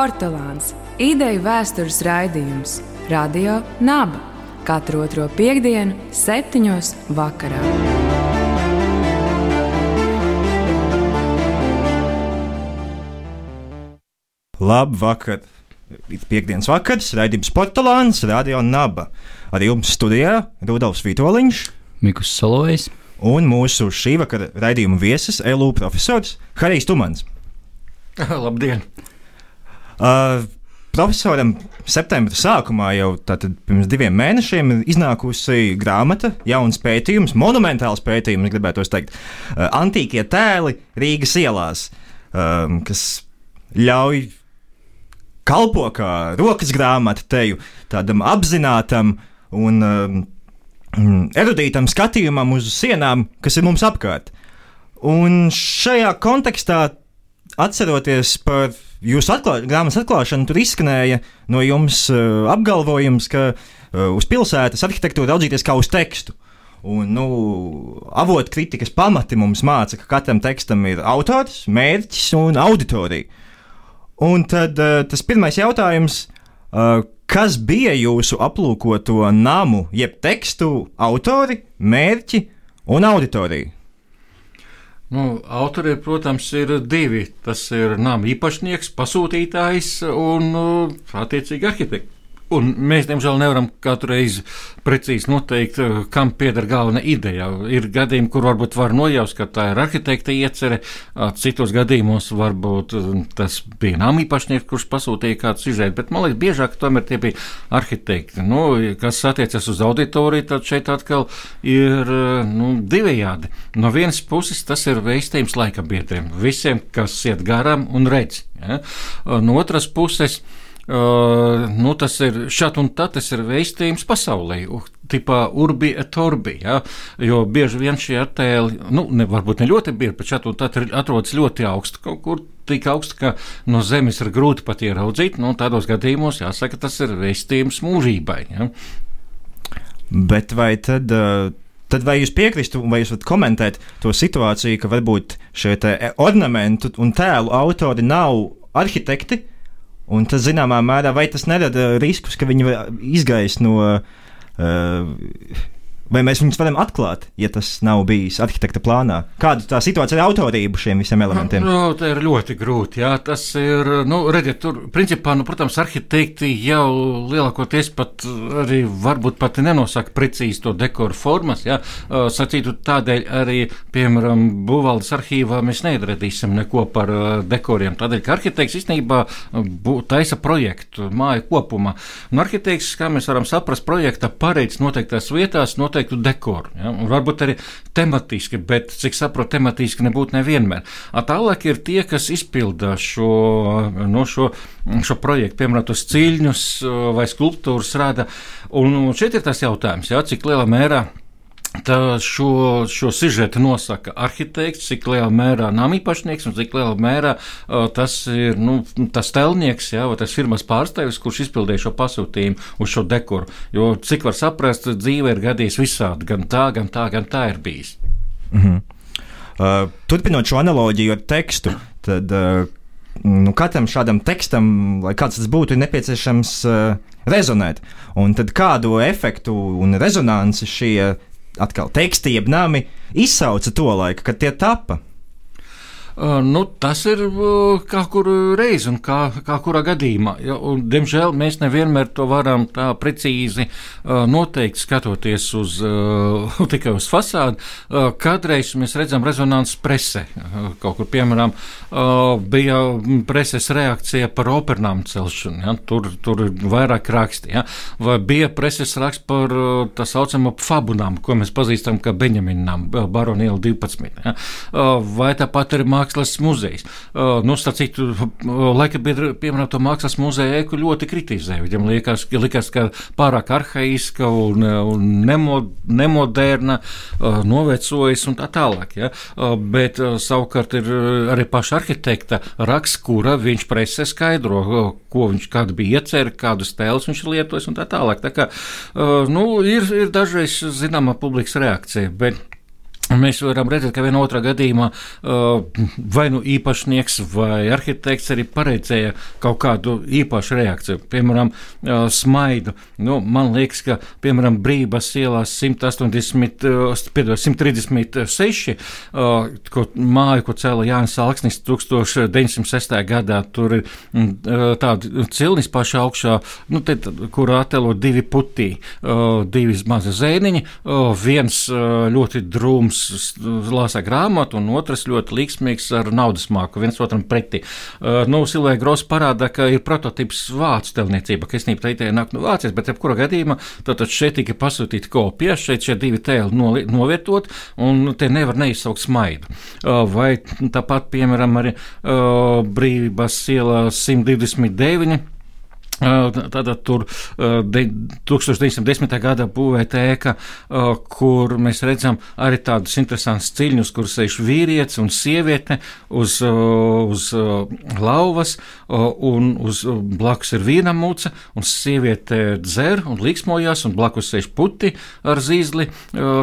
Portugāns - ideju vēstures raidījums Radio Naba katru otro piekdienu, septiņos vakarā. Labu vakar! Ir piekdienas vakars, raidījums Portugāns, Radio Naba. Ar jums studijā Rudolfs Vitoļņš. Mikls Solovejs. Un mūsu šī vakara raidījuma viesis, LU profesors Harijs Tumans. Labdien! Uh, profesoram septembra sākumā, jau pirms diviem mēnešiem, ir iznākusi grāmata, jauns pētījums, monumentāls pētījums, gribētu teikt, uh, Antīkie tēli Rīgas ielās, um, kas ļauj kalpo kā rokas grāmata teju tādam apzinātam un um, erudītam skatījumam uz sienām, kas ir mums apkārt. Un šajā kontekstā, atceroties par jūsu atklā, grāmatas atklāšanu, tur izskanēja no jums uh, apgalvojums, ka uh, uz pilsētas arhitektūru raudzīties kā uz tekstu. Un, nu, avotu kritikas pamati mums māca, ka katram tekstam ir autors, mērķis un auditorija. Un tad uh, tas pirmais jautājums, uh, kas bija jūsu aplūkoto namu, jeb tekstu autori, mērķi un auditorija? Nu, autori, protams, ir divi. Tas ir nama īpašnieks, pasūtītājs un, attiecīgi, arhitekts. Un mēs, diemžēl, nevaram katru reizi precīzi noteikt, eh, kam pieder galvenā ideja. Ir gadījumi, kur varbūt var nojaust, ka tā ir arhitekta iecerē, citos gadījumos varbūt eh, tas bija nama īpašnieks, kurš pasūtīja kādu sižetu, bet man liekas, biežāk tomēr tie bija arhitekti. Nu, kas attiecas uz auditoriju, tad šeit atkal ir eh, nu, divējādi. No vienas puses tas ir veistījums laika biedriem, visiem, kas iet garām un redz. Ja? No otras puses, Uh, nu, tas ir šāds un tā, tas ir veistījums pasaulē. Tipā urbi et orbi, ja? jo bieži vien šie attēli, nu, ne, varbūt ne ļoti bieži, bet šādi un tā atrodas ļoti augstu kaut kur. Tik augstu, ka no zemes ir grūti pat ieraudzīt. Nu, tādos gadījumos jāsaka, tas ir vēstījums mūžībai. Ja? Bet vai tad uh, tad vai jūs piekristu, vai jūs varat komentēt to situāciju, ka varbūt šie ornamentu un tēlu autori nav arhitekti, Un tas, zināmā mērā, vai tas nerada riskus, ka viņi izgaist no. Uh, Vai mēs viņus varam atklāt, ja tas nav bijis arhitekta plānā? Kāda tā situācija ar autorību šiem visiem elementiem? Nu, tā ir ļoti grūti. Jā, tas ir, nu, redziet, tur, principā, nu, protams, arhitekti jau lielākoties pat arī varbūt pat nenosaka precīzi to dekoru formas. Jā, sacītu tādēļ arī, piemēram, Būvaldes arhīvā mēs neatradīsim neko par dekoriem. Tādēļ, ka arhitekts īstenībā taisa projektu māju kopumā. Un arhitekts, kā mēs varam saprast, projekta pareids noteiktās vietās, noteikti noteiktu dekoru. Ja? Un varbūt arī tematiski, bet, cik saprotu, tematiski nebūtu nevienmēr. Tālāk ir tie, kas izpilda šo, no šo, šo projektu, piemēram, tos ciļņus vai skulptūras rada. Un šeit ir tas jautājums, ja? cik lielā mērā šo, šo sižetu nosaka arhitekts, cik lielā mērā nav īpašnieks un cik lielā mērā tas ir nu, tas telnieks, jā, vai tas firmas pārstāvis, kurš izpildīja šo pasūtījumu uz šo dekoru. Jo, cik var saprast, dzīve ir gadījis visādi, gan tā, gan tā, gan tā ir bijis. Mm -hmm. uh, turpinot šo analoģiju ar tekstu, tad uh, nu, katram šādam tekstam, lai kāds tas būtu, ir nepieciešams uh, rezonēt. Un tad kādu efektu un rezonanci šie atkal teksti, jeb nami izsauca to laiku, kad tie tapa. Nu, tas ir kā kuru reizi un kā, kā kurā gadījumā. Ja, un, diemžēl mēs nevienmēr to varam tā precīzi uh, noteikt, skatoties uz, uh, tikai uz fasādi. Uh, kādreiz mēs redzam rezonanses presē. Kaut kur, piemēram, bija preses reakcija par opernām celšanu. Ja, tur, tur ir vairāk raksti. Ja, vai bija preses raksts par tā saucamo fabunām, ko mēs pazīstam kā Beņaminām, Baroniela 12. Ja, vai tāpat ir mākslas mākslas muzejs. Uh, nu, citu, uh, laika biedri, piemēram, to mākslas muzeja eku ļoti kritizē. Viņam liekas, liekas ka pārāk arhaiska un, un nemod, nemoderna, uh, novecojas un tā tālāk. Ja? Uh, bet uh, savukārt ir uh, arī paša arhitekta raksts, kura viņš presē skaidro, uh, ko viņš kādu bija iecerējis, kādus tēlus viņš ir lietojis un tā tālāk. Tā kā, uh, nu, ir, ir dažreiz zināma publikas reakcija. Bet Mēs varam redzēt, ka vienā otrā gadījumā uh, vai nu īpašnieks vai arhitekts arī paredzēja kaut kādu īpašu reakciju, piemēram, uh, smaidu. Nu, man liekas, ka piemēram Brīvības ielās 180, uh, piedod, 136 ko, māju, ko cēla Jānis Alksnis 1906. gadā, tur ir tāda cilnis pašā augšā, nu, te, kur attēlo divi putī, divi mazi zēniņi, viens ļoti drūms lasa grāmatu, un otrs ļoti līksmīgs ar naudas māku, viens otram pretī. Uh, nu, Silvija Gross parāda, ka ir prototyps vācu telniecība, ka īstenībā tā ideja nāk no Vācijas, bet jebkurā gadījumā tad šeit tika pasūtīta kopija, šeit šie divi tēli novietot, un te nevar neizsaukt smaidu. Uh, vai tāpat, piemēram, arī uh, Brīvības iela 129. Tātad tur 1910. gada būvēta ēka, kur mēs redzam arī tādus interesantus ciļņus, kur sēž vīrietis un sieviete uz, uz lauvas, un uz blakus ir vīna muca, un sieviete dzer un liksmojās, un blakus sēž puti ar zīzli,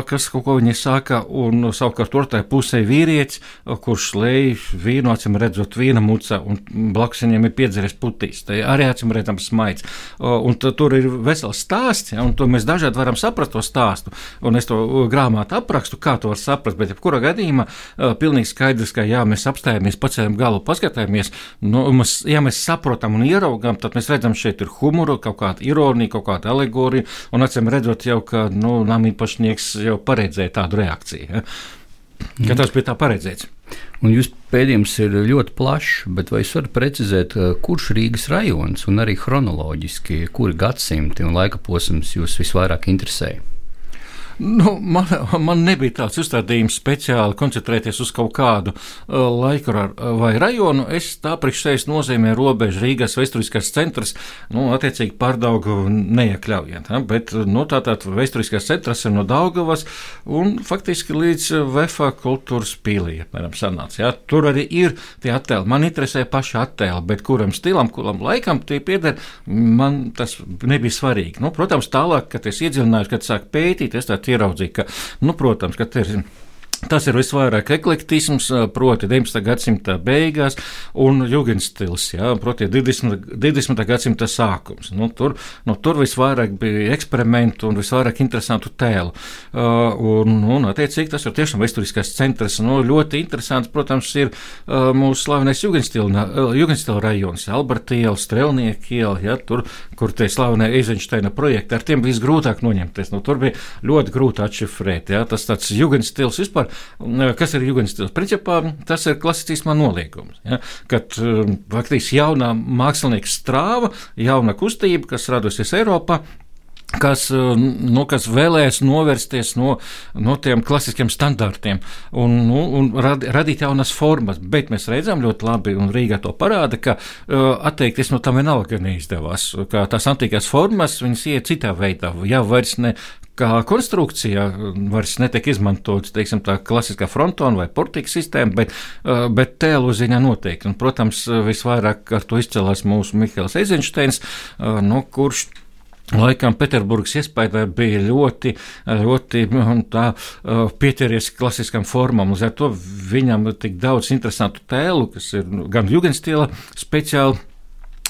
kas kaut ko viņa saka, un savukārt otrajā pusē vīrietis, kurš lej vīnu, acīm redzot, vīna muca, un blakus viņam ir piedzeries putīs. Tā arī acīm redzams smaids. Un tur ir vesels stāsts, ja, un mēs dažādi varam saprast to stāstu. Un es to grāmatu aprakstu, kā to var saprast, bet jebkurā gadījumā pilnīgi skaidrs, ka jā, mēs apstājamies, pacēlam galu, paskatāmies, nu, mēs, ja mēs saprotam un ieraugām, tad mēs redzam, šeit ir humora, kaut kāda ironija, kaut kāda alegorija, un acīm redzot jau, ka, nu, namīpašnieks jau paredzēja tādu reakciju. Ja. Ka tas bija tā paredzēts. Un jūs pētījums ir ļoti plašs, bet vai jūs varat precizēt, eh, kurš Rīgas rajons un arī chronoloģiski, kuri gadsimti un laika posms jūs visvairāk interesēja? Nu, man, man nebija tāds uzstādījums speciāli koncentrēties uz kaut kādu uh, laiku vai rajonu. Es tā priekš sevis nozīmē robežu Rīgas vēsturiskās centrs, nu, attiecīgi pārdaugu neiekļaujot. Ja? Bet, nu, tātad vēsturiskās centrs ir no Daugavas un faktiski līdz Vefa kultūras pīlī, apmēram, sanāca. Ja? Tur arī ir tie attēli. Man interesē paši attēli, bet kuram stilam, kuram laikam tie pieder, man tas nebija svarīgi. Nu, protams, tālāk, kad es iedziļinājos, kad sāk pētīt, es tā ieraudzīju, ka, nu, protams, ka te ir Tas ir visvairāk eklektisms, proti, 19. gadsimta beigās, un jūgenstils, jā, proti, 20. 20. gadsimta sākums. Nu, tur, nu, tur visvairāk bija eksperimentu un visvairāk interesantu tēlu. Uh, un, un, attiecīgi, tas ir tiešām vēsturiskais centrs. Nu, ļoti interesants, protams, ir uh, mūsu slavenais jūgenstila uh, rajons, Alberta iela, Strelnieka iela, jā, tur, kur tie slavenie Eizenšteina projekti, ar tiem bija grūtāk noņemties. Nu, tur bija ļoti grūti atšifrēt, jā, tas tāds jūgenstils vispār vispār, kas ir jugendstils? Principā tas ir klasicismā noliegums. Ja? Kad faktiski jaunā mākslinieka strāva, jauna kustība, kas radusies Eiropā, kas, nu, kas vēlēs novērsties no, no tiem klasiskiem standartiem un, nu, un rad, radīt jaunas formas. Bet mēs redzam ļoti labi, un Rīgā to parāda, ka uh, atteikties no tam vienalga neizdevās. Tās antīkās formas viņas iet citā veidā, jau vairs ne kā konstrukcija vairs netiek izmantots, teiksim, tā klasiskā frontona vai portika sistēma, bet, uh, bet tēlu ziņā noteikti. Un, protams, visvairāk ar to izcēlās mūsu Mihāls Eizensteins, uh, no kurš Laikam Pēterburgas iespējā bija ļoti, ļoti tā, uh, pieķeries klasiskam formam. Līdz ar to viņam ir tik daudz interesantu tēlu, kas ir gan Jugendstila speciāli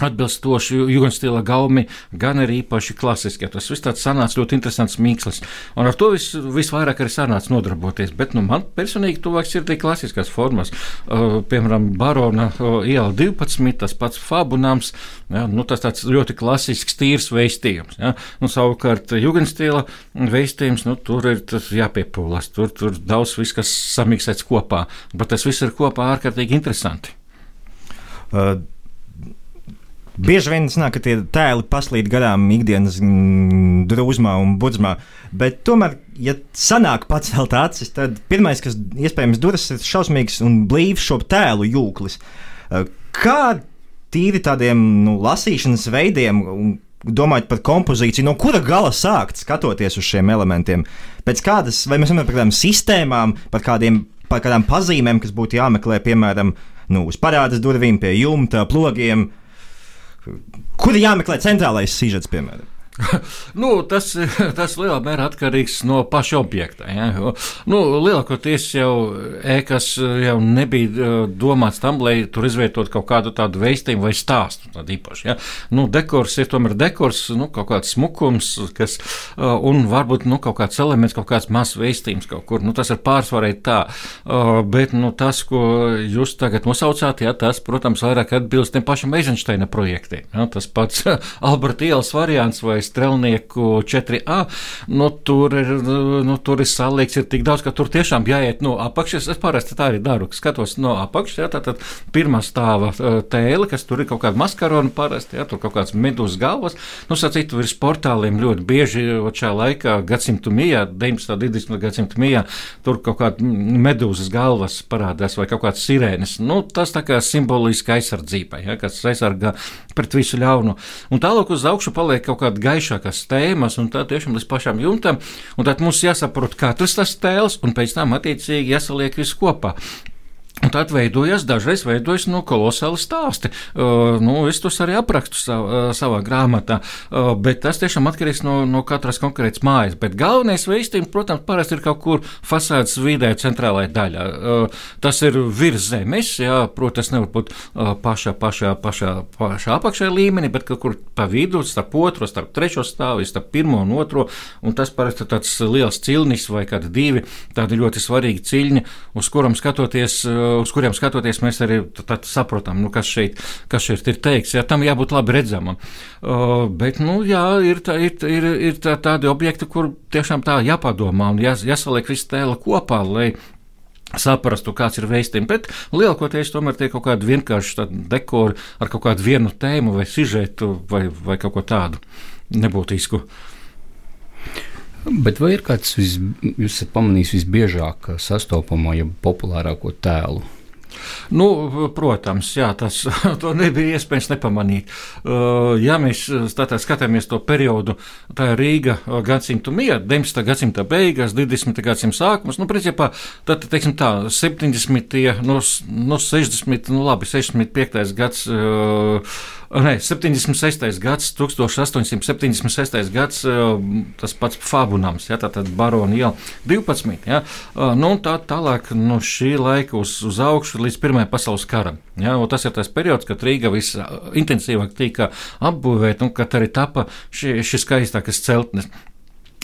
atbilstoši jūgenstila gaumi, gan arī īpaši klasiski. Tas viss tāds sanāca ļoti interesants mīkslis. Un ar to vis, visvairāk arī sanāca nodarboties. Bet nu, man personīgi tuvāks ir tie klasiskās formas. Uh, piemēram, Barona uh, iela 12, tas pats Fabunams, ja, nu, tas tāds ļoti klasisks, tīrs veistījums. Ja. Nu, savukārt jūgenstila veistījums, nu, tur ir jāpiepūlas, tur, tur daudz viss, kas samiksēts kopā. Bet tas viss ir kopā ārkārtīgi interesanti. Uh. Bieži vien sanāk, ka tie tēli paslīd garām ikdienas mm, drūzmā un burzmā, bet tomēr, ja sanāk pacelt acis, tad pirmais, kas iespējams duras, ir šausmīgs un blīvs šo tēlu jūklis. Kā tīri tādiem nu, lasīšanas veidiem domājot par kompozīciju, no kura gala sākt skatoties uz šiem elementiem? Pēc kādas, vai mēs runājam par kādām sistēmām, par, kādiem, par kādām pazīmēm, kas būtu jāmeklē, piemēram, nu, uz parādas durvīm, pie jumta, plogiem. Kur ir jāmeklē centrālais sižets, piemēram? nu, tas, tas lielā mērā atkarīgs no paša objekta. Ja? Nu, lielākoties jau ēkas jau nebija uh, domāts tam, lai tur izvietotu kaut kādu tādu veistījumu vai stāstu. Īpaši, ja? nu, dekors ir tomēr dekors, nu, kaut kāds smukums, kas, uh, un varbūt nu, kaut kāds elements, kaut kāds mazs veistījums kaut kur. Nu, tas ir pārsvarīgi tā. Uh, bet nu, tas, ko jūs tagad nosaucāt, ja, tas, protams, vairāk atbilst tiem pašam Eizensteina projektiem. Ja? Tas pats Alberta ielas variants vai strelnieku 4A, nu, tur ir, nu, tur ir salīgs ir tik daudz, ka tur tiešām jāiet no apakšas. Es parasti tā arī daru, skatos no apakšas, ja, tātad pirmā stāva tēle, kas tur ir kaut kāda maskarona parasti, ja, tur kaut kāds medūzas galvas. Nu, sacīt, virs portāliem ļoti bieži šajā laikā, gadsimtu mijā, 19. un 20. gadsimtu mijā, tur kaut kāda medūzas galvas parādās vai kaut kāds sirēnas. Nu, tas tā kā simboliski aizsardzībai, ja, kas aizsargā pret visu ļaunu. Un tālāk uz augšu paliek kaut kāda gaišākas tēmas, un tā tiešām līdz pašām jumtam. Tad mums jāsaprot katrs tas tēls, un pēc tam attiecīgi jāsaliek viss kopā. Un tad veidojas, dažreiz veidojas nu, kolosāli stāsti. Uh, nu, es tos arī aprakstu sav, uh, savā grāmatā, uh, bet tas tiešām atkarīgs no, no katras konkrētas mājas. Bet galvenais veistījums, protams, parasti ir kaut kur fasādes vidē, centrālajā daļā. Uh, tas ir virs zemes, jā, protams, nevar būt uh, pašā, pašā, pašā, pašā apakšējā līmenī, bet kaut kur pa vidu, starp otro, starp trešo stāvu, starp pirmo un otro. Un tas parasti ir tāds liels cilnis vai kādi divi tādi ļoti svarīgi ciļņi, uz kuriem skatoties. Uh, uz kuriem skatoties, mēs arī saprotam, nu, kas, šeit, kas šeit ir teikts. Jā, tam jābūt labi redzamam. Uh, bet, nu, jā, ir, tā, ir, ir, ir tā, tādi objekti, kur tiešām tā jāpadomā un jās, jāsaliek viss tēla kopā, lai saprastu, kāds ir veistījums. Bet lielākoties tomēr tie kaut kādi vienkārši dekori ar kaut kādu vienu tēmu vai sižetu vai, vai kaut ko tādu nebūtisku. Bet vai ir kāds, vis, jūs esat pamanījis visbiežāk sastopamo, ja populārāko tēlu? Nu, protams, jā, tas nebija iespējams nepamanīt. Uh, ja mēs tātad skatāmies to periodu, tā ir Rīga gadsimta miera, 19. gadsimta beigas, 20. gadsimta sākums, nu, principā, tad, teiksim tā, 70. no, no 60. nu, labi, 65. gads. Nē, 76. gads, 1876. gads, tas pats Fabunams, ja, tātad Barona iela 12. Ja, nu, tā tālāk no šī laika uz, uz augšu līdz Pirmajai pasaules karam. Ja, tas ir tas periods, kad Rīga visintensīvāk tika apbūvēta un kad arī tapa šis šī skaistākais celtnes.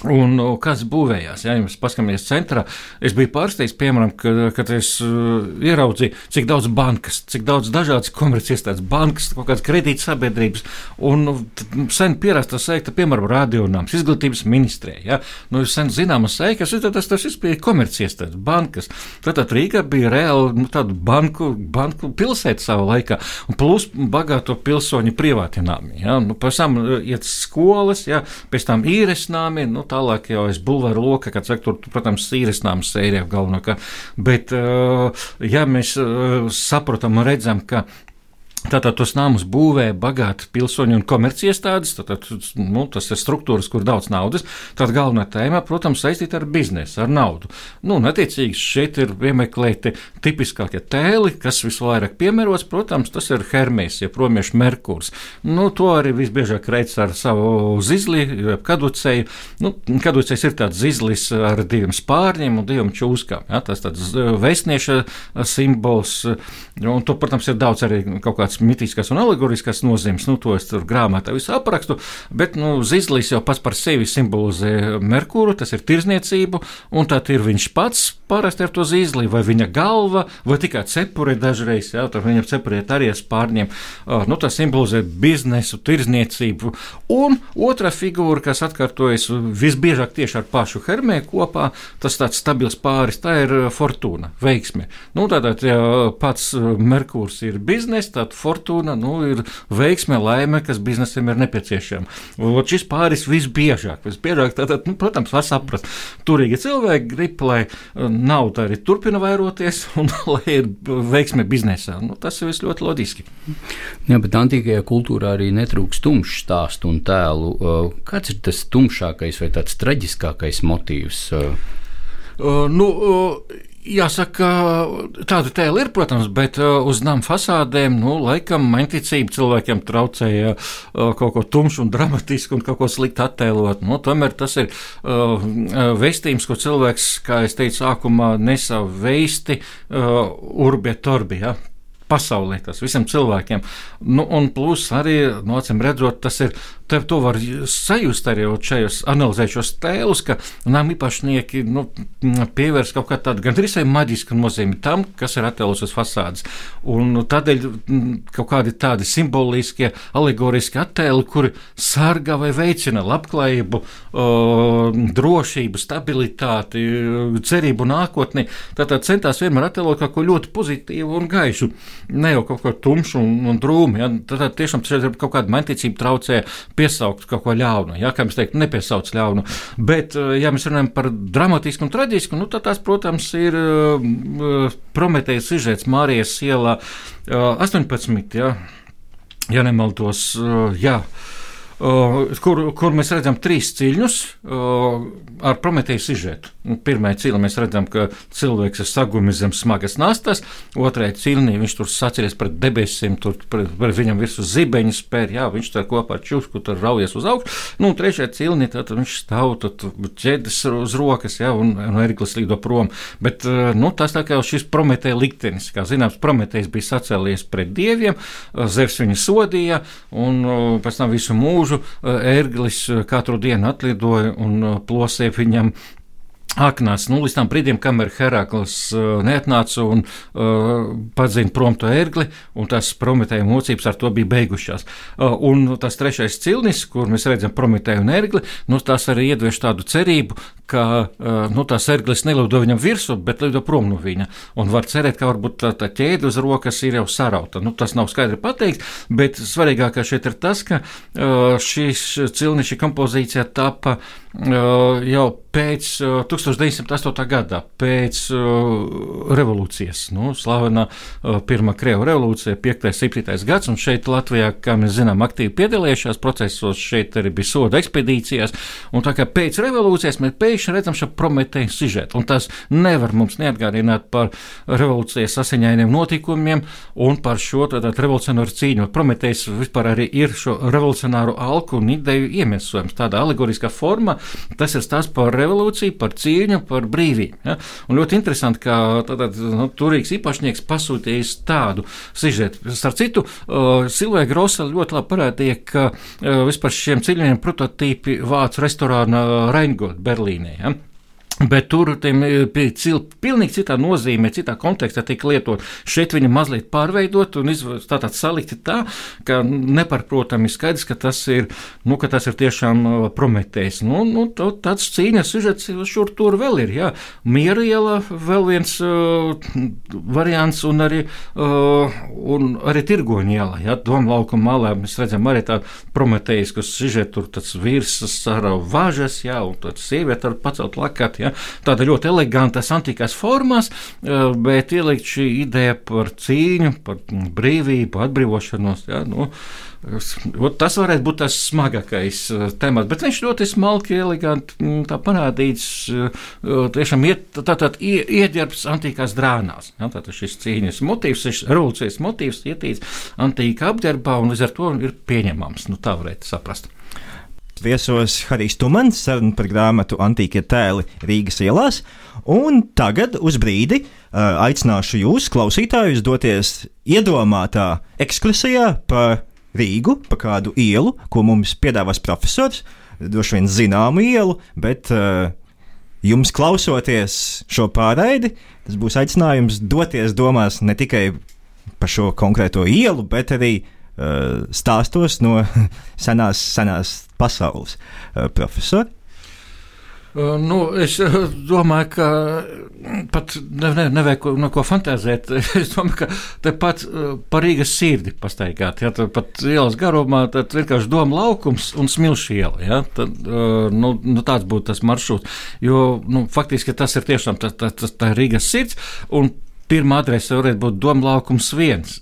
Un kas būvējās? Ja jums paskatāmies centrā, es biju pārsteigts, piemēram, kad, kad es uh, ieraudzīju, cik daudz bankas, cik daudz dažādas komerciālas bankas, kaut kādas kredītsabiedrības. Un nu, sen pierasta seikta, piemēram, radionāms, izglītības ministrija. Ja? Nu, sen zināmas seikas, tas, tas, tas bija komerciālas bankas. Tātad Rīga bija reāli nu, tāda banku, banku pilsēta savā laikā, un plus bagāto pilsoņu privātināmi. Ja? Nu, pēc tam uh, iet skolas, ja? pēc tam īres nāmi. Nu, tālāk jau es bulvāru loka, kad saka, tur, protams, īresnāms sērija galvenokārt. Bet, ja mēs saprotam un redzam, ka Tātad tos namus būvē bagāti pilsoņi un komerciestādes, tātad, nu, tas ir struktūras, kur daudz naudas. Tad galvenā tēma, protams, saistīta ar biznesu, ar naudu. Nu, attiecīgi šeit ir piemeklēti tipiskākie tēli, kas visvairāk piemērots, protams, tas ir Hermēs, ja promiešu Merkurs. Nu, to arī visbiežāk reic ar savu zizli, kaduceju. Nu, kaducējs ir tāds zizlis ar diviem spārņiem un diviem čūskām. Ja, tas tāds vēstnieša simbols, un to, protams, ir daudz arī kaut kāds kādas mitiskas un alegoriskās nozīmes, nu, to es tur grāmatā visu aprakstu, bet, nu, Zizlis jau pats par sevi simbolizē Merkuru, tas ir tirzniecību, un tad ir viņš pats parasti ar to zīzli, vai viņa galva, vai tikai cepure dažreiz, jā, tur viņam cepuriet arī ar spārņiem, uh, nu, tas simbolizē biznesu, tirzniecību, un otra figūra, kas atkārtojas visbiežāk tieši ar pašu Hermē kopā, tas tāds stabils pāris, tā ir fortūna, veiksme. Nu, tātad, ja pats Merkurs ir biznes, tad fortūna nu, ir veiksme, laime, kas biznesam ir nepieciešama. Un šis pāris visbiežāk, visbiežāk tātad, nu, protams, var saprast, turīgi cilvēki grib, lai uh, nauda arī turpina vairoties un lai ir veiksme biznesā. Nu, tas ir ļoti loģiski. Jā, bet antīkajā kultūrā arī netrūks tumšs stāstu un tēlu. Uh, kāds ir tas tumšākais vai tāds traģiskākais motīvs? Uh, nu, uh, Jāsaka, tāda tēla ir, protams, bet uz nama fasādēm, nu, laikam, mainticība cilvēkiem traucēja kaut ko tumšu un dramatisku un kaut ko sliktu attēlot. Nu, tomēr tas ir uh, vēstījums, ko cilvēks, kā es teicu, sākumā nesa veisti uh, urbi et orbi. Ja? pasaulē, tas visiem cilvēkiem. Nu, un plus arī, no acīm redzot, tas ir Tev to var sajust arī šajos analizēt šos tēlus, ka nama īpašnieki nu, pievērs kaut kā tādu gandrīz vai maģisku nozīmi tam, kas ir attēlots uz fasādes. Un tādēļ kaut kādi tādi simboliskie, alegoriski attēli, kuri sargā vai veicina labklājību, drošību, stabilitāti, cerību nākotni, tātad centās vienmēr attēlot kaut ko ļoti pozitīvu un gaišu, ne jau kaut ko tumšu un, un drūmu. Ja? Tātad tiešām šeit ir kaut kāda manticība traucē piesaukt kaut ko ļaunu. Jā, kā mēs teiktu, nepiesauc ļaunu. Bet, eh, ja mēs runājam par dramatisku un traģisku, nu, tad tās, protams, ir uh, Prometējas sižets Mārijas ielā uh, 18. Jā, ja nemaldos. Uh, jā. Uh, kur, kur mēs redzam trīs ciļņus uh, ar prometēju sižetu. Pirmā cilā mēs redzam, ka cilvēks ir sagumis zem smagas nastas, otrajā cilnī viņš tur saceries pret debesīm, tur par, par viņam virsū zibeņu spēr, jā, viņš tur kopā ar čusku tur raujas uz augšu. Nu, trešajā cilnī tad viņš stāv ķēdes uz rokas, jā, un, un Eriklis lido prom. Bet, nu, tas tā kā šis prometēja liktenis, kā zināms, prometējs bija sacēlies pret dieviem, Zevs viņu sodīja, un pēc tam visu mūžu Eriklis katru dienu atlidoja un plosēja viņam Aknās, nu, līdz tam brīdim, kamēr Heraklis uh, neatnāca un uh, padzina prom to ērgli, un tās prometēja mocības ar to bija beigušās. Uh, un tas trešais cilnis, kur mēs redzam prometēju un ērgli, nu, tās arī iedveš tādu cerību, ka uh, nu, tās ērglis nelido viņam virsū, bet lido prom no viņa. Un var cerēt, ka varbūt tā, tā ķēde uz rokas ir jau sarauta. Nu, tas nav skaidri pateikts, bet svarīgākais šeit ir tas, ka uh, šīs cilnis, šī kompozīcija tapa uh, jau pēc uh, 1908. gada, pēc revolūcijas, nu, slavenā uh, Pirmā Krievijas revolūcija, 5. un 7. gads, un šeit Latvijā, kā mēs zinām, aktīvi piedalījušās procesos, šeit arī bija soda ekspedīcijās, un tā kā pēc revolūcijas mēs pēkšņi redzam šo prometēju sižetu, un tas nevar mums neatgādināt par revolūcijas asiņainiem notikumiem un par šo tātad revolucionāru cīņu. Prometējs vispār arī ir šo revolucionāru alku un ideju iemesojums tādā alegoriskā formā. Tas ir stāsts par revolūciju, par cīņu par brīvību. Ja? Un ļoti interesanti, ka tātad, nu, turīgs īpašnieks pasūtījis tādu sižetu. Starp citu, uh, Silvija Grosa ļoti labi parādīja, ka uh, vispār šiem ceļiem prototīpi vācu restorāna Reingot Berlīnē. Ja? Bet tur bija cil, pilnīgi citā nozīmē, citā kontekstā tika lietot. Šeit viņa mazliet pārveidot un tātad salikti tā, ka neparprotami skaidrs, ka tas ir, nu, ka tas ir tiešām uh, prometējs. Nu, nu, tāds cīņas sužets šur tur vēl ir, jā. Miera iela vēl viens uh, variants un arī, uh, un arī tirgoņa iela, jā. Doma laukuma malā mēs redzam arī tādu prometējs, kas sužet tur tāds virsas ar važas, jā, un tāds sieviete ar pacelt lakati ja? Tāda ļoti elegantas, antīkās formās, eh, bet ielikt šī ideja par cīņu, par brīvību, atbrīvošanos. Ja? Nu, Tas varētu būt tas smagākais eh, temats, bet viņš ļoti smalki, eleganti mm, parādīts. Eh, tiešām ieģērbs antīkās drānās. Ja, tātad šis cīņas motīvs, šis revolūcijas motīvs ietīts antīkā apģērbā un līdz ar to ir pieņemams. Nu, tā varētu saprast viesos Harijs Tumans, saruna par grāmatu Antīkie tēli Rīgas ielās. Un tagad uz brīdi uh, aicināšu jūs, klausītājus, doties iedomātā ekskursijā pa Rīgu, pa kādu ielu, ko mums piedāvās profesors. Droši vien zināmu ielu, bet uh, jums klausoties šo pārraidi, tas būs aicinājums doties domās ne tikai par šo konkrēto ielu, bet arī stāstos no senās, senās pasaules uh, profesori. Uh, nu, es domāju, ka pat ne, ne, nevajag ko, no fantāzēt. Es domāju, ka tepat par Rīgas sirdi pastaigāt. Ja, pat ielas garumā tad vienkārši doma laukums un smilšu iela. Ja, tad, nu, nu, tāds būtu tas maršruts. Jo nu, faktiski tas ir tiešām tā, tā, tā, tā Rīgas sirds. Pirmā adrese varētu būt Doma laukums viens,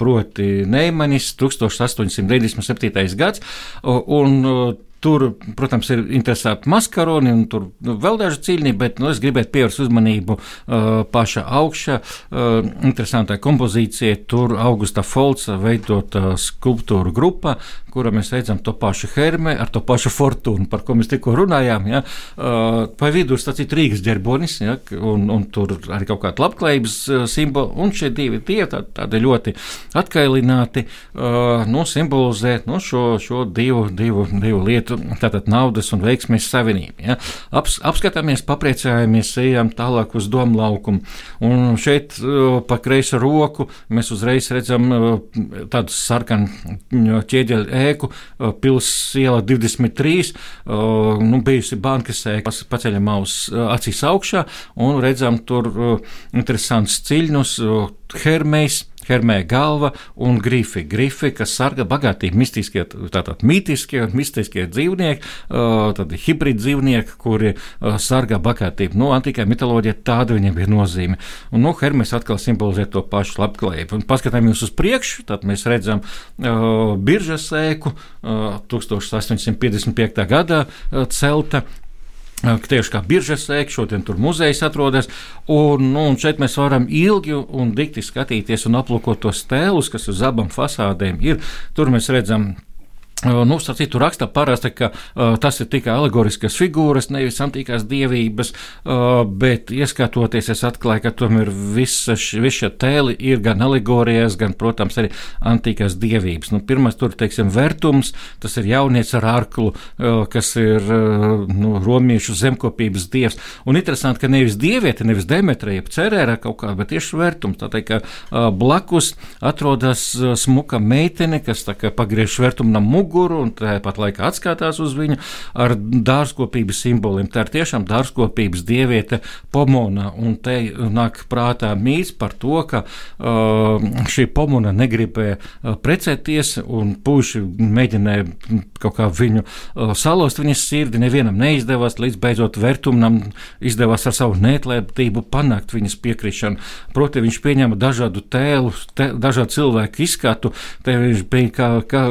proti Neimanis, 1897. gads, un Tur, protams, ir interesanti maskaroni un tur nu, vēl daži ciļņi, bet nu, es gribētu pievērst uzmanību uh, paša augšā. Uh, interesantai kompozīcijai tur Augusta Folca veidota skulptūra grupa, kura mēs redzam to pašu Hermē ar to pašu Fortūnu, par ko mēs tikko runājām. Ja? Uh, pa vidu ir Rīgas ģerbonis, ja? un, un tur arī kaut kāda labklājības uh, simboli, un šie divi tie tā, tādi ļoti atkailināti, uh, nu, simbolizē nu, šo, šo divu, divu, divu lietu tātad naudas un veiksmēs savienību. Ja? Aps, apskatāmies, papriecājamies, ejam tālāk uz domu laukumu. Un šeit pa kreiso roku mēs uzreiz redzam tādu sarkanu ķieģeļu ēku, pils iela 23, nu, bijusi bankas ēka, paceļam aus acīs augšā un redzam tur interesants ciļņus, hermejs Hermē galva un grifi. Grifi, kas sarga bagātīgi mistiskie, tātad mītiskie un mistiskie dzīvnieki, tad hibrīd dzīvnieki, kuri sarga bagātību. Nu, antīkā mitoloģija tāda viņiem bija nozīme. Un, nu, Hermes atkal simbolizē to pašu labklājību. Un paskatāmies uz priekšu, tad mēs redzam uh, biržas ēku uh, 1855. gadā uh, celta Tieši kā biržas sēkļa, šodien tur muzejs atrodas. Un, nu, un šeit mēs varam ilgi un dikti skatīties un aplūkot tos tēlus, kas uz abām fasādēm ir. Tur mēs redzam Nu, citu raksta parasti, ka uh, tas ir tikai alegoriskas figūras, nevis antīkās dievības, uh, bet ieskatoties, es atklāju, ka tomēr visa šie tēli ir gan alegorijas, gan, protams, arī antīkās dievības. Nu, pirmais tur, teiksim, vērtums, tas ir jaunieci ar arklu, uh, kas ir uh, nu, romiešu zemkopības dievs. Un interesanti, ka nevis dieviete, nevis Demetra, jeb cerēra kaut kā, bet tieši vērtums. Tā teikt, ka uh, blakus atrodas uh, smuka meitene, kas tā kā pagriež vērtumu mugu muguru un tāpat laikā atskatās uz viņu ar dārzkopības simboliem. Tā ir tiešām dārzkopības dieviete Pomona, un te nāk prātā mīts par to, ka uh, šī Pomona negribēja uh, precēties, un puiši mēģināja kaut kā viņu uh, salauzt viņas sirdi, nevienam neizdevās, līdz beidzot Vertumnam izdevās ar savu neatlētību panākt viņas piekrišanu. Proti, viņš pieņēma dažādu tēlu, te, dažādu cilvēku izskatu, te viņš bija kā, kā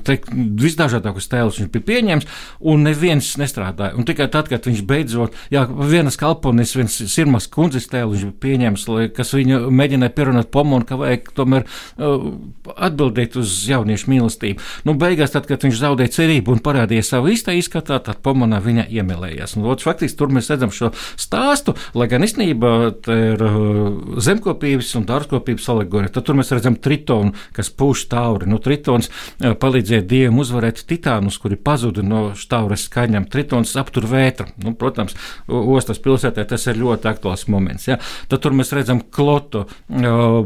teikt, visdažādākos tēlus viņš bija pieņēmis, un neviens nestrādāja. Un tikai tad, kad viņš beidzot, jā, vienas kalponis, viens Sirmas kundzes tēlu viņš bija pieņēmis, kas viņu mēģināja pierunāt pomonu, ka vajag tomēr uh, atbildēt uz jauniešu mīlestību. Nu, beigās, tad, kad viņš zaudēja cerību un parādīja savu īstā izskatā, tad pomonā viņa iemīlējās. Un, otrs, faktiski, tur mēs redzam šo stāstu, lai gan īstenībā ir uh, zemkopības un dārzkopības alegorija. Tad tur mēs redzam tritonu, kas pūš tauri. Nu, tritons uh, palīdz palīdzēja dievam uzvarēt titānus, kuri pazuda no štāvres skaņām. Tritons aptur vētru. Nu, protams, ostas pilsētā tas ir ļoti aktuāls moments. Ja? Tad tur mēs redzam klotu,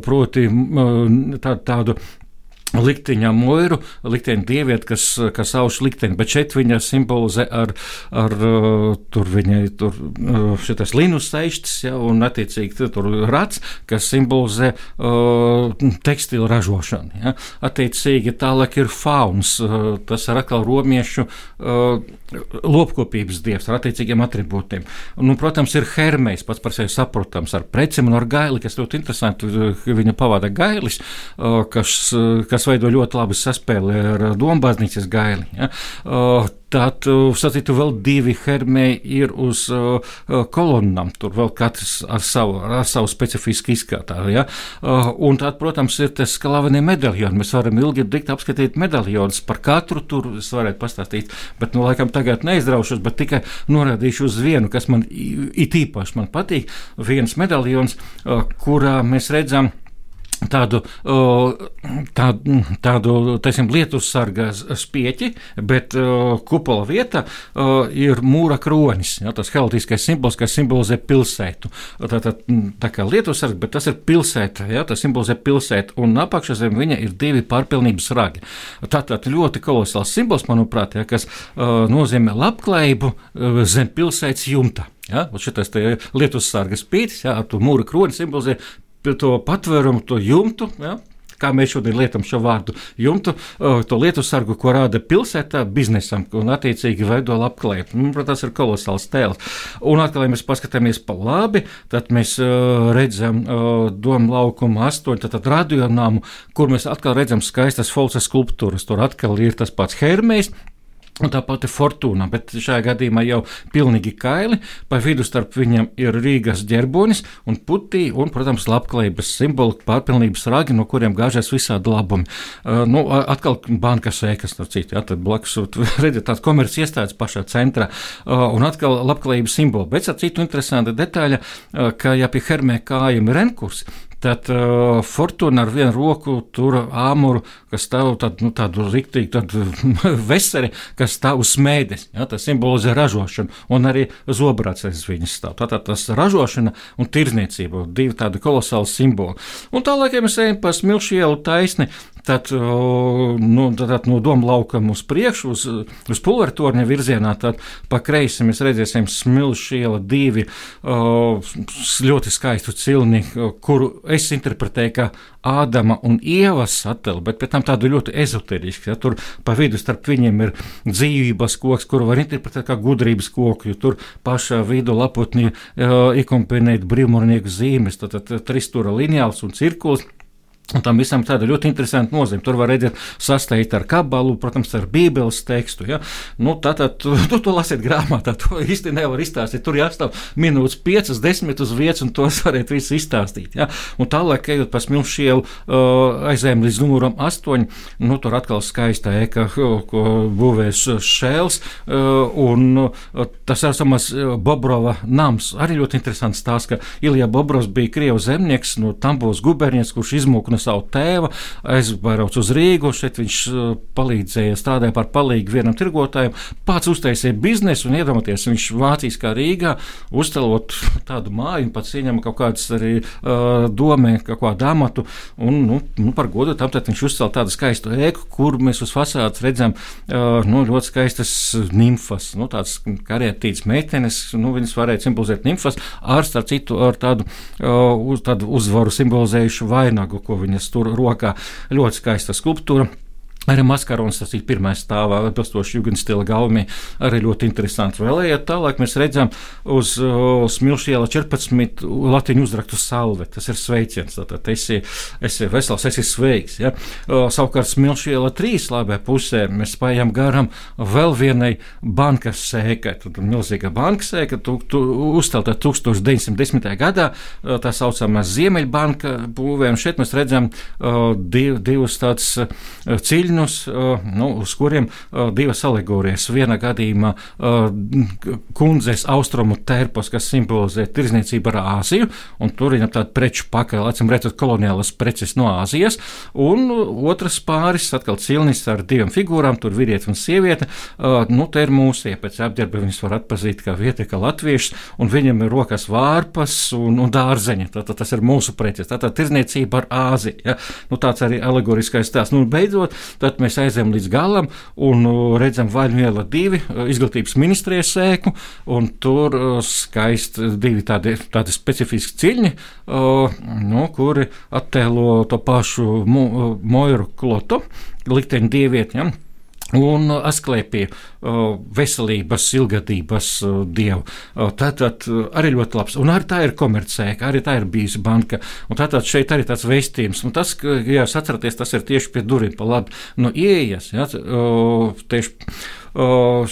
proti tā, tādu likteņa mūru, likteņa dievieti, kas, kas auž likteni, bet šeit viņa simbolizē ar, ar tur viņai tur šitas linus seištas, ja, un attiecīgi tur rats, kas simbolizē uh, tekstilu ražošanu. Ja. Attiecīgi tālāk ir fauns, uh, tas ir atkal romiešu uh, lopkopības dievs ar attiecīgiem attribūtiem. Nu, protams, ir hermejs, pats par sevi saprotams, ar precēm un ar gaili, kas ļoti interesanti, viņa pavada gailis, kas, kas veido ļoti labu saspēli ar dombāznīcas gaili. Ja? Tad, sacītu, vēl divi hermēji ir uz uh, kolonnām. Tur vēl katrs ar savu, ar savu specifisku izskatā. Ja? Uh, un tad, protams, ir tas slavenie medaļoni. Mēs varam ilgi dikt apskatīt medaļonus. Par katru tur es varētu pastāstīt, bet, nu, laikam tagad neizraušos, bet tikai norādīšu uz vienu, kas man it īpaši man patīk. Viens medaļons, uh, kurā mēs redzam, tādu, tādu, tādu teiksim, lietus sarga spieķi, bet kupola vieta ir mūra kronis. Ja, tas helētiskais simbols, kas simbolizē pilsētu. Tā, tā, tā kā lietus sarga, bet tas ir pilsēta, ja, tas simbolizē pilsētu, un apakšā zem viņa ir divi pārpilnības ragi. Tātad ļoti kolosāls simbols, manuprāt, ja, kas nozīmē labklājību zem pilsētas jumta. Ja, šis lietus sargas pītis, ja, ar to mūra kroni simbolizē to patvērumu, to jumtu. Ja? Kā mēs šodien lietojam šo vārdu jumtu, to lietu sargu, ko rāda pilsētā biznesam, un attiecīgi veido labklājību. Manuprāt, tas ir kolosāls tēls. Un atkal, ja mēs paskatāmies pa labi, tad mēs uh, redzam uh, domu laukumu astoņu, tad radionāmu, kur mēs atkal redzam skaistas folsas skulptūras. Tur atkal ir tas pats Hermējs Un tā pati fortūna, bet šajā gadījumā jau pilnīgi kaili. Pa vidu starp viņiem ir Rīgas ģerbonis un putī, un, protams, labklājības simboli, pārpilnības ragi, no kuriem gāžas visādi labumi. Uh, nu, atkal bankas ēkas, no citu, jā, tad blakus, redziet, tāds komerci iestādes pašā centrā, uh, un atkal labklājības simboli. Bet, ar citu interesanta detaļa, uh, ka, ja pie hermē kājiem ir renkurs, Tad uh, Fortuna ar vienu roku tur āmuru, kas stāv tad, nu, tādu rīktīgu tādu veseli, kas stāv uz smēdes. Ja, tas simbolizē ražošanu, un arī zobrāts aiz viņas stāv. Tātad tas ražošana un tirzniecība, divi tādi kolosāli simboli. Un tālāk, ja mēs ejam pa smilšu ielu taisni, tad nu, tad, no Doma laukam uz priekšu, uz, uz pulvertorņa virzienā, tad pa kreisi mēs redzēsim smilšu iela divi ļoti skaistu cilni, kuru es interpretēju kā Ādama un Ievas attēlu, bet pēc tam tādu ļoti ezoterisku. Ja, tur pa vidu starp viņiem ir dzīvības koks, kuru var interpretēt kā gudrības koku, jo tur pašā vidu lapotnī uh, iekomponēt brīvmūrnieku zīmes, tad, tad, tristūra lineāls un cirkuls. Un tam visam tāda ļoti interesanta nozīme. Tur var redzēt, sasteigt ar kabalu, protams, ar bībeles tekstu. Ja? Nu, Tātad, tu, tu to lasiet grāmatā, to īsti nevar izstāstīt. Tur jāstāv minūtes, piecas, desmit uz vietas, un tos varētu visu izstāstīt. Ja? Un tālāk, ejot pa smilšielu, uh, aizējām līdz numuram astoņi, nu, tur atkal skaista eka, ko būvēs šēls, uh, un uh, tas ir samas Bobrova nams. Arī ļoti interesants stāsts, ka Ilija Bobrovs bija Krievu zemnieks no Tambos gubernijas, kurš izmūka no savu tēvu, aizbraucu uz Rīgu. Šeit viņš uh, palīdzēja, strādāja par palīgu vienam tirgotājam, pats uztaisīja biznesu un iedomājieties, viņš Vācijas kā Rīgā uztelot tādu māju un pats ieņem kaut kādas arī uh, domē, kaut kādu amatu. Un, nu, nu, par godu tam viņš uzcēla tādu skaistu ēku, kur mēs uz fasādes redzam uh, nu, ļoti skaistas nimfas, nu, tādas karietītas meitenes. Nu, viņas varēja simbolizēt nimfas ar, ar citu, ar tādu, uh, uz, tādu uzvaru simbolizējušu vainagu, ko viņas tur rokā. Ļoti skaista skulptūra. Arī maskarons, tas ir pirmais stāvā, atbilstoši Jugendstila gaumī, arī ļoti interesanti. Vēl ejot tālāk, mēs redzam uz uh, Smilšiela 14 latiņu uzraktu salve. Tas ir sveiciens, tātad esi, esi vesels, esi sveiks. Ja? Savukārt Smilšiela 3 labē pusē mēs spējam garam vēl vienai bankas sēkai. Tad milzīga bankas sēka, tu, tu uzstelta 1910. gadā, tā saucamā Ziemeļbanka būvē, un šeit mēs redzam div, divus tādus ciļņus terminus, nu, uz kuriem divas alegorijas. Viena gadījumā kundzes austrumu terpos, kas simbolizē tirzniecību ar Āziju, un tur ir tāda preču pakaļ, acīm redzot, koloniālas preces no Āzijas, un otrs pāris, atkal cilnis ar divām figūrām, tur vīrietis un sieviete, nu, te ir mūsie, pēc apģērba viņas var atpazīt kā vieteka latviešus, un viņam ir rokas vārpas un, un dārzeņi, tātad tas ir mūsu preces, tātad tirzniecība ar Āziju, ja? nu, tāds arī alegoriskais stāsts. Nu, beidzot, Tad mēs aizējām līdz galam un uh, redzam Vaļņiela divi uh, izglītības ministrijas sēku, un tur uh, skaisti divi tādi, tādi specifiski ciļņi, nu, kuri attēlo to pašu Moiru klotu, likteņu dievieti. Ja? Un asklēpīja veselības, ilgadības dievu. Tātad arī ļoti labs. Un arī tā ir komercēka, arī tā ir bijusi banka. Un tātad šeit arī tāds veistījums. Un tas, ja jūs atceraties, tas ir tieši pie durvīm pa labi no ieejas. Ja, tieši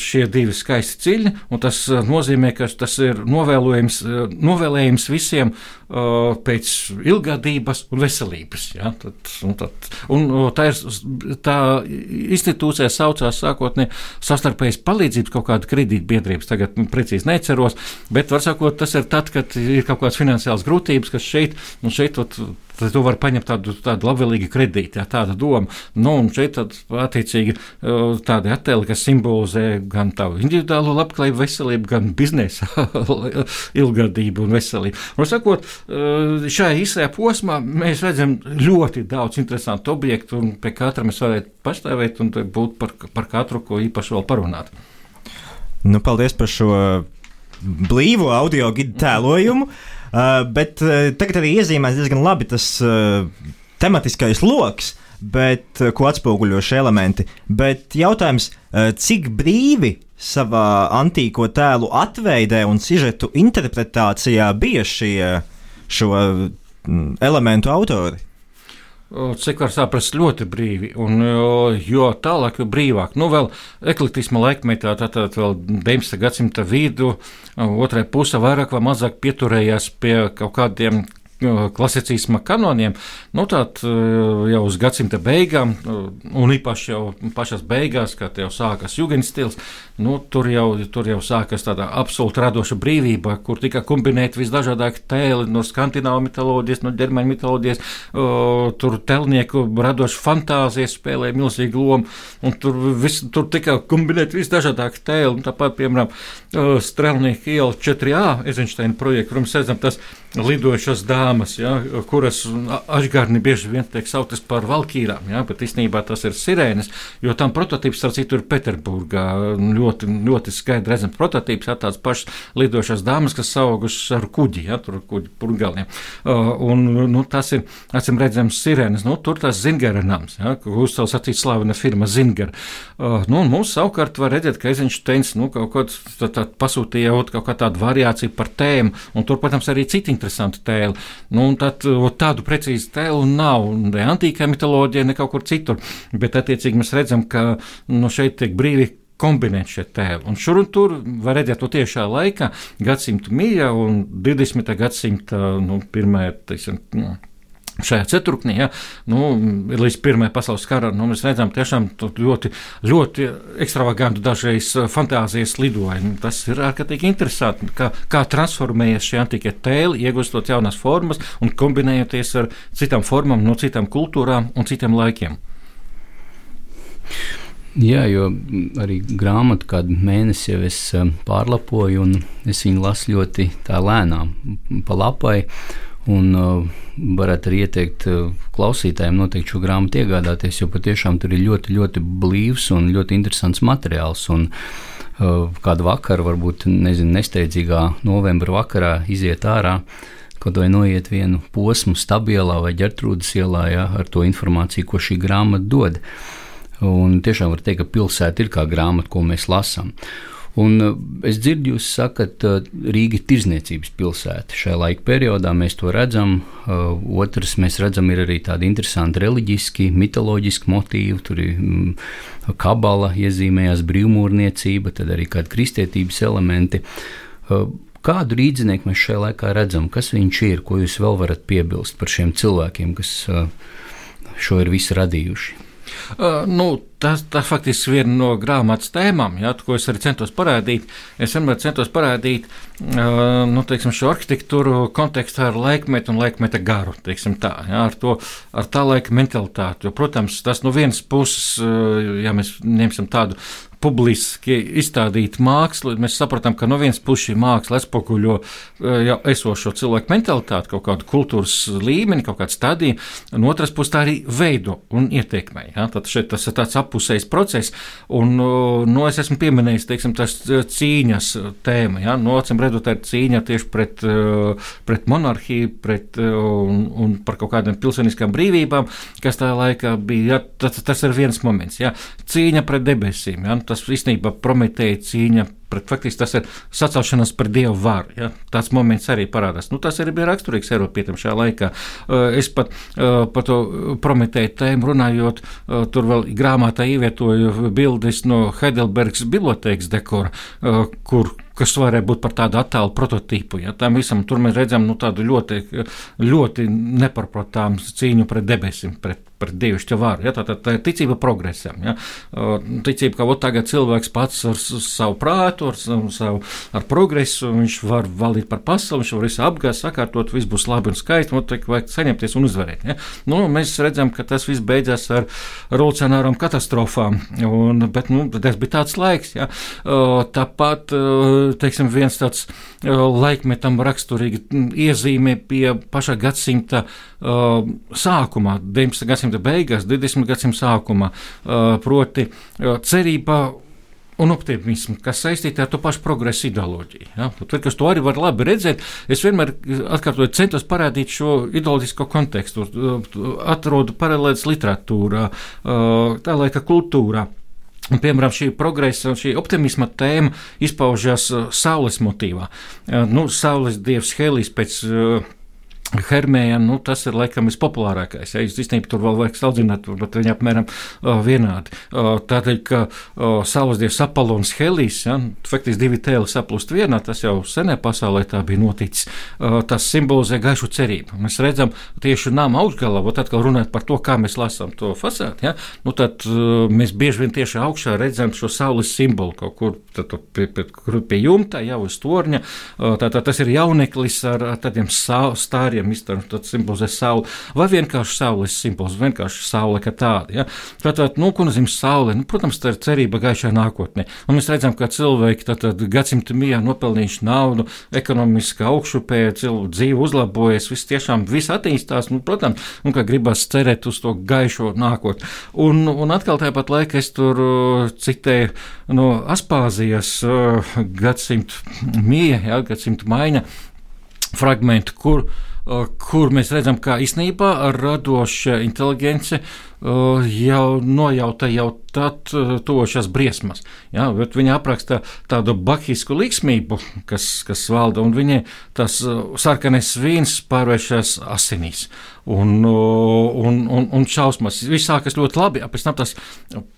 šie divi skaisti ciļi, un tas nozīmē, ka tas ir novēlējums visiem pēc ilgadības un veselības. Ja? Tad, un tad, un tā, ir, tā institūcija saucās sākotnēji sastarpējas palīdzības kaut kāda kredītbiedrības, tagad precīzi neceros, bet var sakot, tas ir tad, kad ir kaut kādas finansiālas grūtības, kas šeit un šeit tad tu vari paņemt tādu, tādu labvēlīgu kredītu, jā, tāda doma. Nu, un šeit tad, attiecīgi tādi attēli, kas simbolizē gan tavu individuālo labklājību, veselību, gan biznesa ilgadību un veselību. Un sakot, šajā īsajā posmā mēs redzam ļoti daudz interesantu objektu, un pie katra mēs varētu pastāvēt un būt par, par katru, ko īpaši vēl parunāt. Nu, paldies par šo blīvu audio gidu tēlojumu. Uh, bet uh, tagad arī iezīmēs diezgan labi tas uh, tematiskais lokus, bet, uh, ko atspoguļo šie elementi. Bet jautājums, uh, cik brīvi savā antīko tēlu atveidē un sižetu interpretācijā bija šie šo mm, elementu autori? cik var saprast, ļoti brīvi. Un, jo tālāk, jo brīvāk. Nu, vēl eklektisma laikmetā, tātad vēl 19. gadsimta vidu, otrai puse vairāk vai mazāk pieturējās pie kaut kādiem klasicisma kanoniem, nu tad jau uz gadsimta beigām, un īpaši jau pašās beigās, kad jau sākas jugendstils, nu, tur, jau, tur jau sākas tāda absolūti radoša brīvība, kur tika kombinēti visdažādākie tēli no skandināvu mitoloģijas, no ģermāņu mitoloģijas, tur telnieku radoša fantāzija spēlēja milzīgu lomu, un tur, vis, tur tika kombinēti visdažādākie tēli, tāpat, piemēram, Strelnieka iela 4A, Eizensteina projekta, kur mēs redzam tas lidojošas dāmas, ja, kuras ašgarni bieži vien tiek sauktas par valkīrām, ja, bet īstenībā tas ir sirēnas, jo tam prototyps, starp citu, ir Peterburgā. Ļoti, ļoti skaidri redzams prototyps, ja tādas pašas lidojošas dāmas, kas saugušas ar kuģi, ja, tur kuģi purgaliem. Uh, un, nu, tas ir, acīm redzams, sirēnas. Nu, tur tas Zingera nams, ja, kur uzcēl sacīt slavena firma Zingera. Uh, nu, mums savukārt var redzēt, ka Eizensteins, nu, kaut ko tā, tā pasūtīja kaut kā tādu variāciju par tēmu, un tur, protams, arī citi interesantu tēlu. Nu, tad, tādu precīzu tēlu nav ne antīkā mitoloģija, ne kaut kur citur. Bet, attiecīgi, mēs redzam, ka nu, šeit tiek brīvi kombinēt šie tēli. Un šur un tur var redzēt to tiešā laikā, gadsimta mīja un 20. gadsimta nu, pirmā, teiksim, nu, šajā ceturknī, ja, nu, līdz Pirmajai pasaules karam, nu, mēs redzam tiešām ļoti, ļoti ekstravagantu dažreiz eh, fantāzijas lidojumu. Tas ir ārkārtīgi interesanti, kā, kā transformējas šie antikie tēli, iegūstot jaunas formas un kombinējoties ar citām formām, no citām kultūrām un citiem laikiem. Jā, jo arī grāmatu kādu mēnesi jau es eh, pārlapoju, un es viņu lasu ļoti lēnām pa lapai. Un uh, varētu arī ieteikt uh, klausītājiem noteikti šo grāmatu iegādāties, jo patiešām tur ir ļoti, ļoti blīvs un ļoti interesants materiāls. Un, uh, kādu vakaru, varbūt nezinu, nesteidzīgā novembra vakarā iziet ārā, kaut vai noiet vienu posmu stabilā vai ģertrūdas ielā ja, ar to informāciju, ko šī grāmata dod. Un tiešām var teikt, ka pilsēta ir kā grāmata, ko mēs lasām. Un uh, es dzirdu, jūs sakat, uh, Rīga ir tirzniecības pilsēta. Šajā laika periodā mēs to redzam. Uh, otrs, mēs redzam, ir arī tādi interesanti reliģiski, mitoloģiski motīvi. Tur ir mm, kabala, iezīmējās brīvmūrniecība, tad arī kādi kristietības elementi. Kādu rīdzinieku mēs šajā laikā redzam, kas viņš ir, ko jūs vēl varat piebilst par šiem cilvēkiem, kas šo ir visu radījuši? Uh, nu, tas, tas faktiski ir viena no grāmatas tēmām, ja, ko es arī centos parādīt. Es vienmēr centos parādīt uh, nu, teiksim, šo arhitektūru kontekstā ar laikmetu un laikmeta garu, tā, ja, ar, to, ar tā laika mentalitāti. Jo, protams, tas no vienas puses, uh, ja mēs ņemsim tādu publiski izstādīta māksla, mēs saprotam, ka no vienas puses šī māksla atspoguļo eh, jau esošo cilvēku mentalitāti, kaut kādu kultūras līmeni, kaut kādu stadiju, un otras puses tā arī veido un ietekmē. Ja? Tad šeit tas ir tāds apusējs process, un nu, es esmu pieminējis, teiksim, tas eh, cīņas tēma, ja? no acīm redzot, ir cīņa tieši pret, eh, pret monarhiju, pret, un, un par kaut kādām pilsoniskām brīvībām, kas tā laikā bija, ja? tas, tas ir viens moments, ja? cīņa pret debesīm. Ja? tas īstenībā Prometēja cīņa pret, faktiski tas ir sacelšanās par dievu varu. Ja? Tas moments arī parādās. Nu, tas arī bija raksturīgs Eiropietam šajā laikā. Uh, es pat uh, par to Prometēju tēmu runājot, uh, tur vēl grāmatā ievietoju bildes no Heidelbergas bibliotekas dekora, kur kas varēja būt par tādu attēlu prototipu. Ja, tam visam tur mēs redzam nu, tādu ļoti, ļoti neparprotāmu cīņu pret debesīm, pret, pret dievišķa varu. Ja, tā, tā, tā ir ticība progresam. Ja, ticība, ka tagad cilvēks pats ar savu prātu, ar savu ar progresu, viņš var valdīt par pasauli, viņš var visu apgāzt, sakārtot, viss būs labi un skaisti, un tikai vajag saņemties un uzvarēt. Ja? Nu, mēs redzam, ka tas viss beidzās ar revolucionārām katastrofām, un, bet nu, tas bija tāds laiks. Ja? Tāpat, teiksim, viens tāds laikmetam raksturīgi iezīme pie pašā gadsimta sākumā, 19. gadsimta beigās, 20. gadsimta sākumā, proti cerība un optimismu, kas saistīta ar to pašu progresu ideoloģiju. Ja? Tad, kas to arī var labi redzēt, es vienmēr atkārtoju, centos parādīt šo ideoloģisko kontekstu, atrodu paralēlus literatūrā, tā laika kultūrā. Un, piemēram, šī progresa, šī optimisma tēma izpaužas saules motīvā. Nu, saules dievs Helijs pēc Hermēja, nu, tas ir laikam vispopulārākais. Ja, jūs īstenībā tur vēl vajag saldzināt, bet viņi apmēram uh, vienādi. Uh, tādēļ, ka uh, Saules dievs Apollons Helijs, ja, faktiski divi tēli saplūst vienā, tas jau senē pasaulē tā bija noticis. Uh, tas simbolizē gaišu cerību. Mēs redzam tieši nama augšgalā, ot atkal runāt par to, kā mēs lasām to fasādi, ja, nu, tad uh, mēs bieži vien tieši augšā redzam šo saules simbolu kaut kur tad, pie, pie, pie jumta, jau uz torņa. Uh, tā, tā, tas ir jauneklis ar, tādiem stāriem izturams, tad simbolizē sauli, vai vienkārši saules simbols, vienkārši saule kā tāda. Ja? Tātad, nu, ko nozīmē saule? Nu, protams, tā ir cerība gaišā nākotnē. Un mēs redzam, ka cilvēki tātad gadsimtu mijā nopelnījuši naudu, ekonomiski augšupē, cilvēku dzīve uzlabojas, viss tiešām viss attīstās, nu, protams, un ka gribas cerēt uz to gaišo nākotni. Un, un atkal tāpat laikā es tur uh, citēju no Aspāzijas uh, gadsimtu mija, ja, gadsimtu maiņa fragmentu, kur uh, kur mēs redzam, ka īstenībā radoša inteligence jau nojauta jau tad tošas briesmas. Ja, viņa apraksta tādu bahisku liksmību, kas, kas valda, un viņa tas sarkanais vīns pārvēršas asinīs. Un, un, un, un šausmas. Viss sākas ļoti labi, pēc tam tas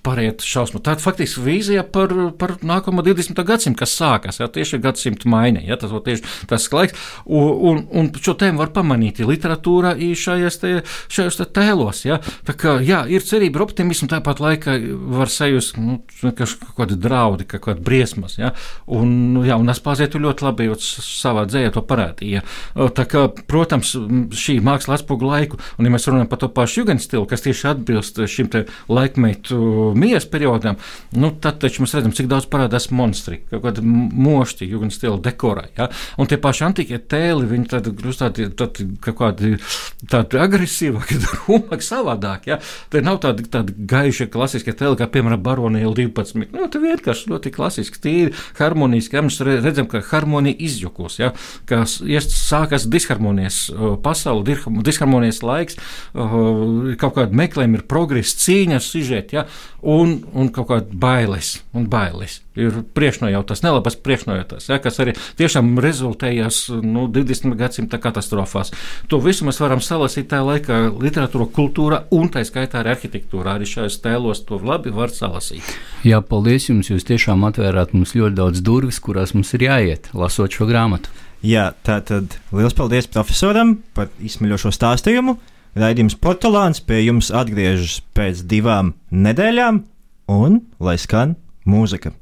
pāriet šausmas. Tā ir faktiski vīzija par, par nākamo 20. gadsimtu, kas sākas. Ja, tieši gadsimta maiņa, ja, tas ir tieši tas laiks. Un, un, un šo tēmu var pamanīt literatūrā, šajos, te, šajos te tēlos. Ja. Tā kā, jā, ir cerība, ir optimisms, tāpat laikā var sajust nu, kaut kādi draudi, kaut kādi briesmas. Ja. Un, jā, un Aspāzija ļoti labi savā dzējā to parādīja. Tā kā, protams, šī māksla atspūgļa laiku. Un, ja mēs runājam par to pašu jugendstilu, kas tieši atbilst šim laikmetu mijas periodam, nu, tad taču mēs redzam, cik daudz parādās monstri, kaut kādi mošķi jugendstila dekorā. Ja? Un tie paši antikie tēli, viņi tad kļūst tādi, tādi kaut kādi tādi agresīvāki, rumāki, savādāk. Ja? Te nav tādi, tādi gaiši klasiskie tēli, kā piemēram Baronija 12. Nu, tie vienkārši ļoti klasiski, tīri harmoniski. Ja? Mēs redzam, ka harmonija izjukos, ja? ka sākas disharmonijas pasaule, disharmonija galvenais laiks, kaut kāda meklējuma, ir progresa, cīņas, sižet, ja, un, un kaut kāda bailes. Un bailes. Ir priekšnojautas, nelabas priekšnojautas, ja, kas arī tiešām rezultējās nu, 20. gadsimta katastrofās. To visu mēs varam salasīt tajā laikā literatūra, kultūra un tā skaitā arī arhitektūra. Arī šajos tēlos to labi var salasīt. Jā, paldies jums! Jūs tiešām atvērāt mums ļoti daudz durvis, kurās mums ir jāiet, lasot šo grāmatu. Jā, tā tad liels paldies profesoram par izsmeļošo stāstījumu. Raidījums Portugāns pie jums atgriežas pēc divām nedēļām, un lai skan mūzika.